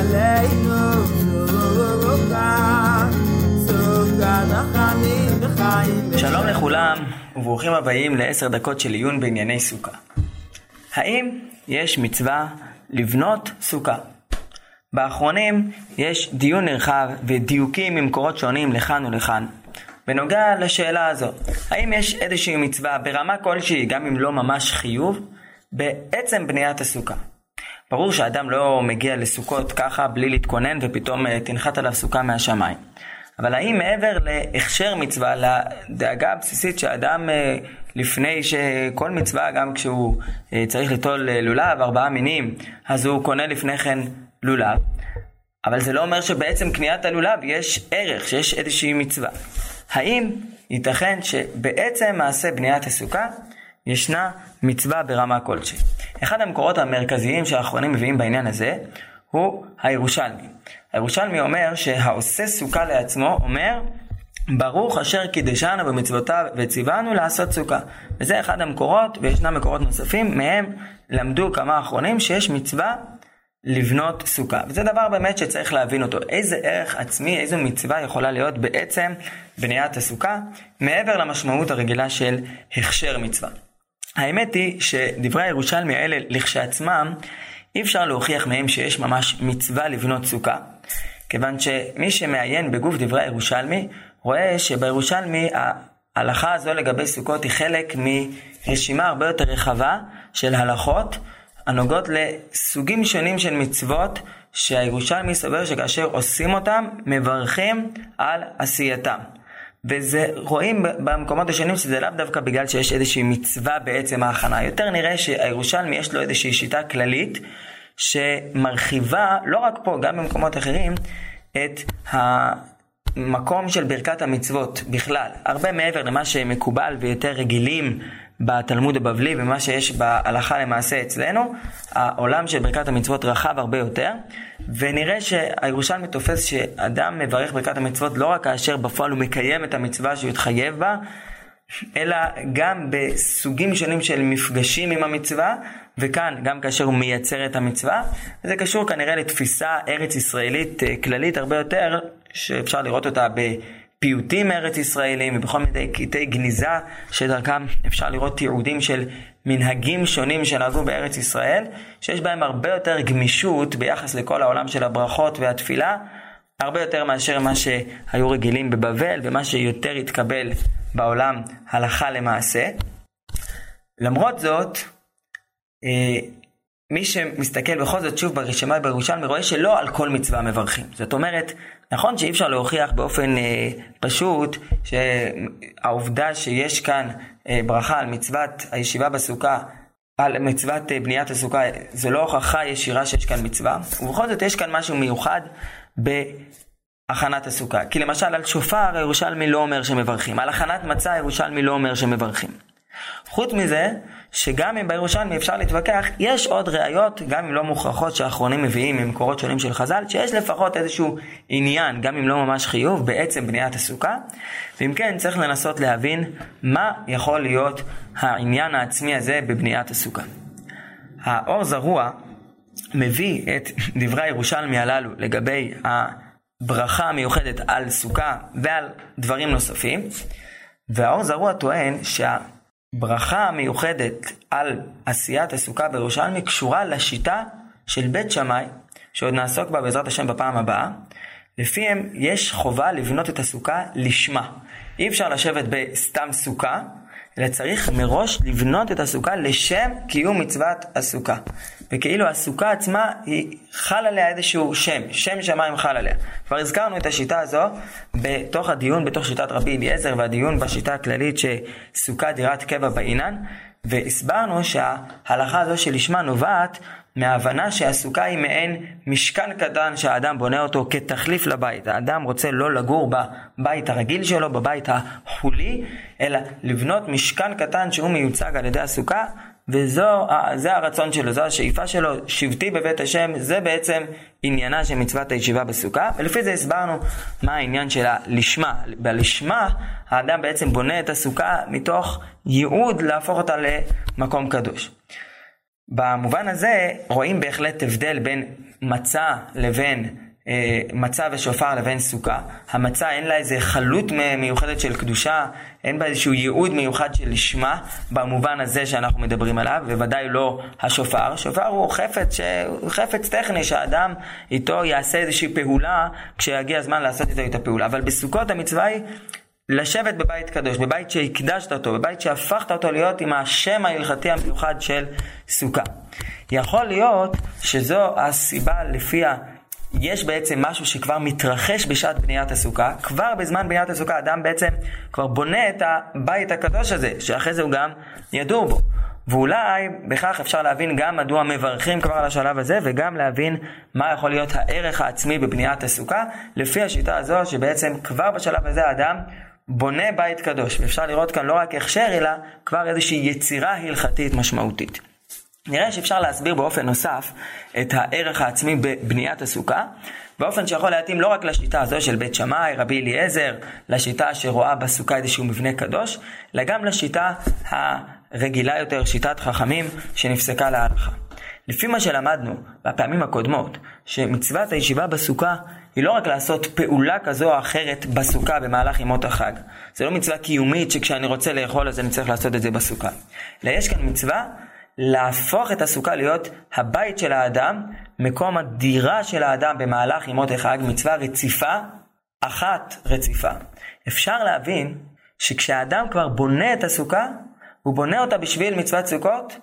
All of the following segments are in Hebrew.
עלינו. שלום לכולם וברוכים הבאים לעשר דקות של עיון בענייני סוכה. האם יש מצווה לבנות סוכה? באחרונים יש דיון נרחב ודיוקים ממקורות שונים לכאן ולכאן בנוגע לשאלה הזו, האם יש איזושהי מצווה ברמה כלשהי, גם אם לא ממש חיוב, בעצם בניית הסוכה. ברור שאדם לא מגיע לסוכות ככה בלי להתכונן ופתאום אה, תנחת עליו סוכה מהשמיים. אבל האם מעבר להכשר מצווה, לדאגה הבסיסית שאדם אה, לפני שכל מצווה, גם כשהוא אה, צריך ליטול לולב, ארבעה מינים, אז הוא קונה לפני כן לולב. אבל זה לא אומר שבעצם קניית הלולב יש ערך, שיש איזושהי מצווה. האם ייתכן שבעצם מעשה בניית הסוכה ישנה מצווה ברמה כלשהי? אחד המקורות המרכזיים שהאחרונים מביאים בעניין הזה הוא הירושלמי. הירושלמי אומר שהעושה סוכה לעצמו אומר ברוך אשר קידשנו במצוותיו וציוונו לעשות סוכה. וזה אחד המקורות, וישנם מקורות נוספים, מהם למדו כמה אחרונים שיש מצווה לבנות סוכה. וזה דבר באמת שצריך להבין אותו. איזה ערך עצמי, איזו מצווה יכולה להיות בעצם בניית הסוכה, מעבר למשמעות הרגילה של הכשר מצווה. האמת היא שדברי הירושלמי האלה לכשעצמם, אי אפשר להוכיח מהם שיש ממש מצווה לבנות סוכה. כיוון שמי שמעיין בגוף דברי הירושלמי, רואה שבירושלמי ההלכה הזו לגבי סוכות היא חלק מרשימה הרבה יותר רחבה של הלכות הנוגעות לסוגים שונים של מצוות שהירושלמי סובר שכאשר עושים אותם, מברכים על עשייתם. וזה רואים במקומות השונים שזה לאו דווקא בגלל שיש איזושהי מצווה בעצם ההכנה. יותר נראה שהירושלמי יש לו איזושהי שיטה כללית שמרחיבה, לא רק פה, גם במקומות אחרים, את המקום של ברכת המצוות בכלל. הרבה מעבר למה שמקובל ויותר רגילים בתלמוד הבבלי ומה שיש בהלכה למעשה אצלנו, העולם של ברכת המצוות רחב הרבה יותר, ונראה שהירושלמי תופס שאדם מברך ברכת המצוות לא רק כאשר בפועל הוא מקיים את המצווה שהוא התחייב בה, אלא גם בסוגים שונים של מפגשים עם המצווה, וכאן גם כאשר הוא מייצר את המצווה, וזה קשור כנראה לתפיסה ארץ ישראלית אה, כללית הרבה יותר, שאפשר לראות אותה ב... פיוטים מארץ ישראלים ובכל מיני קטעי גניזה שדרכם אפשר לראות תיעודים של מנהגים שונים שנהגו בארץ ישראל, שיש בהם הרבה יותר גמישות ביחס לכל העולם של הברכות והתפילה, הרבה יותר מאשר מה שהיו רגילים בבבל ומה שיותר התקבל בעולם הלכה למעשה. למרות זאת, אה, מי שמסתכל בכל זאת שוב ברשימה בירושלמי רואה שלא על כל מצווה מברכים. זאת אומרת, נכון שאי אפשר להוכיח באופן אה, פשוט שהעובדה שיש כאן אה, ברכה על מצוות הישיבה בסוכה, על מצוות אה, בניית הסוכה, זה לא הוכחה ישירה שיש כאן מצווה, ובכל זאת יש כאן משהו מיוחד בהכנת הסוכה. כי למשל על שופר הירושלמי לא אומר שמברכים, על הכנת מצה הירושלמי לא אומר שמברכים. חוץ מזה, שגם אם בירושלמי אפשר להתווכח, יש עוד ראיות, גם אם לא מוכרחות, שהאחרונים מביאים ממקורות שונים של חז"ל, שיש לפחות איזשהו עניין, גם אם לא ממש חיוב, בעצם בניית הסוכה. ואם כן, צריך לנסות להבין מה יכול להיות העניין העצמי הזה בבניית הסוכה. האור זרוע מביא את דברי הירושלמי הללו לגבי הברכה המיוחדת על סוכה ועל דברים נוספים, והאור זרוע טוען שה... ברכה מיוחדת על עשיית הסוכה בירושלמי קשורה לשיטה של בית שמאי, שעוד נעסוק בה בעזרת השם בפעם הבאה, לפיהם יש חובה לבנות את הסוכה לשמה. אי אפשר לשבת בסתם סוכה, אלא צריך מראש לבנות את הסוכה לשם קיום מצוות הסוכה. וכאילו הסוכה עצמה, היא חל עליה איזשהו שם, שם שמיים חל עליה. כבר הזכרנו את השיטה הזו בתוך הדיון, בתוך שיטת רבי אליעזר, והדיון בשיטה הכללית שסוכה דירת קבע באינן, והסברנו שההלכה הזו שלשמה נובעת מההבנה שהסוכה היא מעין משכן קטן שהאדם בונה אותו כתחליף לבית. האדם רוצה לא לגור בבית הרגיל שלו, בבית החולי, אלא לבנות משכן קטן שהוא מיוצג על ידי הסוכה, וזה הרצון שלו, זו השאיפה שלו, שבטי בבית השם, זה בעצם עניינה של מצוות הישיבה בסוכה, ולפי זה הסברנו מה העניין של הלשמה. בלשמה האדם בעצם בונה את הסוכה מתוך ייעוד להפוך אותה למקום קדוש. במובן הזה רואים בהחלט הבדל בין מצה לבין אה, מצה ושופר לבין סוכה. המצה אין לה איזה חלות מיוחדת של קדושה, אין בה איזשהו ייעוד מיוחד של לשמה, במובן הזה שאנחנו מדברים עליו, ובוודאי לא השופר. שופר הוא חפץ, ש... חפץ טכני שהאדם איתו יעשה איזושהי פעולה כשיגיע הזמן לעשות איתו את הפעולה. אבל בסוכות המצווה היא לשבת בבית קדוש, בבית שהקדשת אותו, בבית שהפכת אותו להיות עם השם ההלכתי המיוחד של סוכה. יכול להיות שזו הסיבה לפיה יש בעצם משהו שכבר מתרחש בשעת בניית הסוכה, כבר בזמן בניית הסוכה אדם בעצם כבר בונה את הבית הקדוש הזה, שאחרי זה הוא גם ידור בו. ואולי בכך אפשר להבין גם מדוע מברכים כבר על השלב הזה, וגם להבין מה יכול להיות הערך העצמי בבניית הסוכה, לפי השיטה הזו שבעצם כבר בשלב הזה האדם בונה בית קדוש. ואפשר לראות כאן לא רק הכשר, אלא כבר איזושהי יצירה הלכתית משמעותית. נראה שאפשר להסביר באופן נוסף את הערך העצמי בבניית הסוכה, באופן שיכול להתאים לא רק לשיטה הזו של בית שמאי, רבי אליעזר, לשיטה שרואה בסוכה איזשהו מבנה קדוש, אלא גם לשיטה הרגילה יותר, שיטת חכמים, שנפסקה להלכה. לפי מה שלמדנו בפעמים הקודמות, שמצוות הישיבה בסוכה היא לא רק לעשות פעולה כזו או אחרת בסוכה במהלך ימות החג. זה לא מצווה קיומית שכשאני רוצה לאכול אז אני צריך לעשות את זה בסוכה. אלא יש כאן מצווה להפוך את הסוכה להיות הבית של האדם, מקום הדירה של האדם במהלך ימות החג, מצווה רציפה, אחת רציפה. אפשר להבין שכשהאדם כבר בונה את הסוכה, הוא בונה אותה בשביל מצוות סוכות,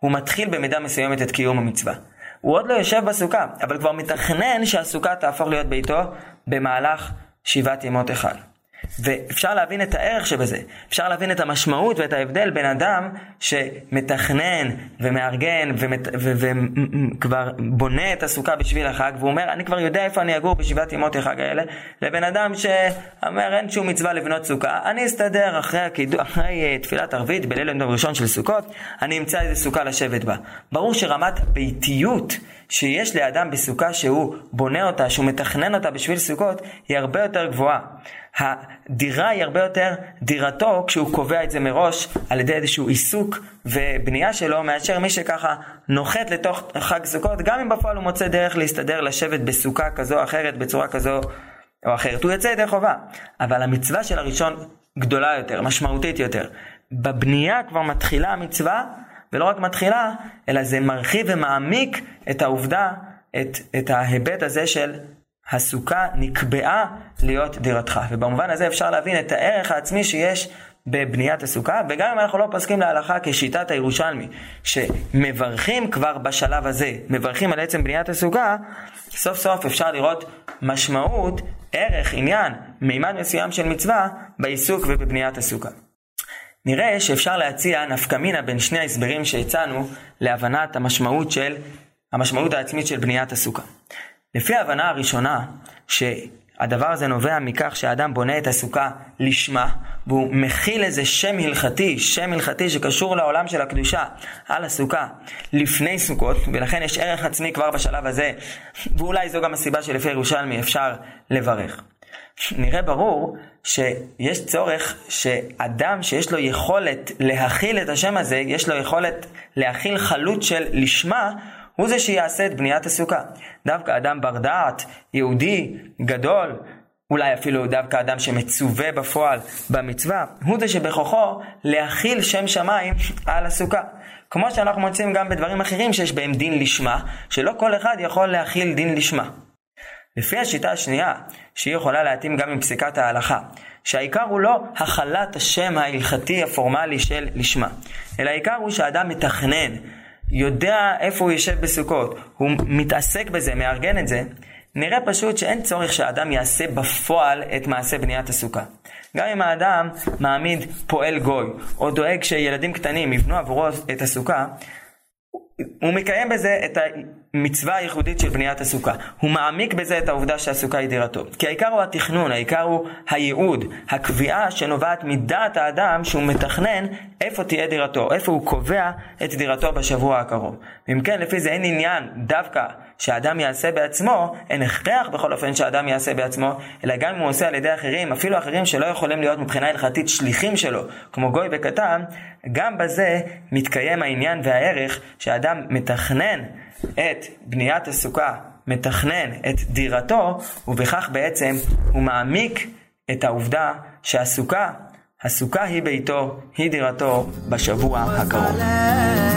הוא מתחיל במידה מסוימת את קיום המצווה. הוא עוד לא יושב בסוכה, אבל כבר מתכנן שהסוכה תהפוך להיות ביתו במהלך שבעת ימות החג. ואפשר להבין את הערך שבזה, אפשר להבין את המשמעות ואת ההבדל בין אדם שמתכנן ומארגן וכבר בונה את הסוכה בשביל החג והוא אומר אני כבר יודע איפה אני אגור בשבעת ימות החג האלה לבין אדם שאומר אין שום מצווה לבנות סוכה אני אסתדר אחרי, הקידו, אחרי אה, תפילת ערבית בליל יום ראשון של סוכות אני אמצא איזה סוכה לשבת בה. ברור שרמת ביתיות שיש לאדם בסוכה שהוא בונה אותה, שהוא מתכנן אותה בשביל סוכות, היא הרבה יותר גבוהה. הדירה היא הרבה יותר דירתו כשהוא קובע את זה מראש על ידי איזשהו עיסוק ובנייה שלו, מאשר מי שככה נוחת לתוך חג סוכות, גם אם בפועל הוא מוצא דרך להסתדר לשבת בסוכה כזו או אחרת, בצורה כזו או אחרת. הוא יוצא ידי חובה. אבל המצווה של הראשון גדולה יותר, משמעותית יותר. בבנייה כבר מתחילה המצווה ולא רק מתחילה, אלא זה מרחיב ומעמיק את העובדה, את, את ההיבט הזה של הסוכה נקבעה להיות דירתך. ובמובן הזה אפשר להבין את הערך העצמי שיש בבניית הסוכה, וגם אם אנחנו לא פוסקים להלכה כשיטת הירושלמי, שמברכים כבר בשלב הזה, מברכים על עצם בניית הסוכה, סוף סוף אפשר לראות משמעות, ערך, עניין, מימד מסוים של מצווה בעיסוק ובבניית הסוכה. נראה שאפשר להציע נפקא מינה בין שני ההסברים שהצענו להבנת המשמעות של, המשמעות העצמית של בניית הסוכה. לפי ההבנה הראשונה, שהדבר הזה נובע מכך שהאדם בונה את הסוכה לשמה, והוא מכיל איזה שם הלכתי, שם הלכתי שקשור לעולם של הקדושה על הסוכה לפני סוכות, ולכן יש ערך עצמי כבר בשלב הזה, ואולי זו גם הסיבה שלפי ירושלמי אפשר לברך. נראה ברור שיש צורך שאדם שיש לו יכולת להכיל את השם הזה, יש לו יכולת להכיל חלות של לשמה, הוא זה שיעשה את בניית הסוכה. דווקא אדם בר דעת, יהודי, גדול, אולי אפילו דווקא אדם שמצווה בפועל במצווה, הוא זה שבכוחו להכיל שם שמיים על הסוכה. כמו שאנחנו מוצאים גם בדברים אחרים שיש בהם דין לשמה, שלא כל אחד יכול להכיל דין לשמה. לפי השיטה השנייה, שהיא יכולה להתאים גם עם פסיקת ההלכה, שהעיקר הוא לא הכלת השם ההלכתי הפורמלי של לשמה, אלא העיקר הוא שהאדם מתכנן, יודע איפה הוא יושב בסוכות, הוא מתעסק בזה, מארגן את זה, נראה פשוט שאין צורך שהאדם יעשה בפועל את מעשה בניית הסוכה. גם אם האדם מעמיד פועל גוי, או דואג שילדים קטנים יבנו עבורו את הסוכה, הוא מקיים בזה את המצווה הייחודית של בניית הסוכה. הוא מעמיק בזה את העובדה שהסוכה היא דירתו. כי העיקר הוא התכנון, העיקר הוא הייעוד, הקביעה שנובעת מדעת האדם שהוא מתכנן איפה תהיה דירתו, איפה הוא קובע את דירתו בשבוע הקרוב. ואם כן, לפי זה אין עניין דווקא שאדם יעשה בעצמו, אין הכרח בכל אופן שאדם יעסה בעצמו, אלא גם אם הוא עושה על ידי אחרים, אפילו אחרים שלא יכולים להיות מבחינה הלכתית שליחים שלו, כמו גוי וקטן, גם בזה מתקיים העניין והערך שאדם מתכנן את בניית הסוכה, מתכנן את דירתו, ובכך בעצם הוא מעמיק את העובדה שהסוכה, הסוכה היא ביתו, היא דירתו בשבוע הקרוב.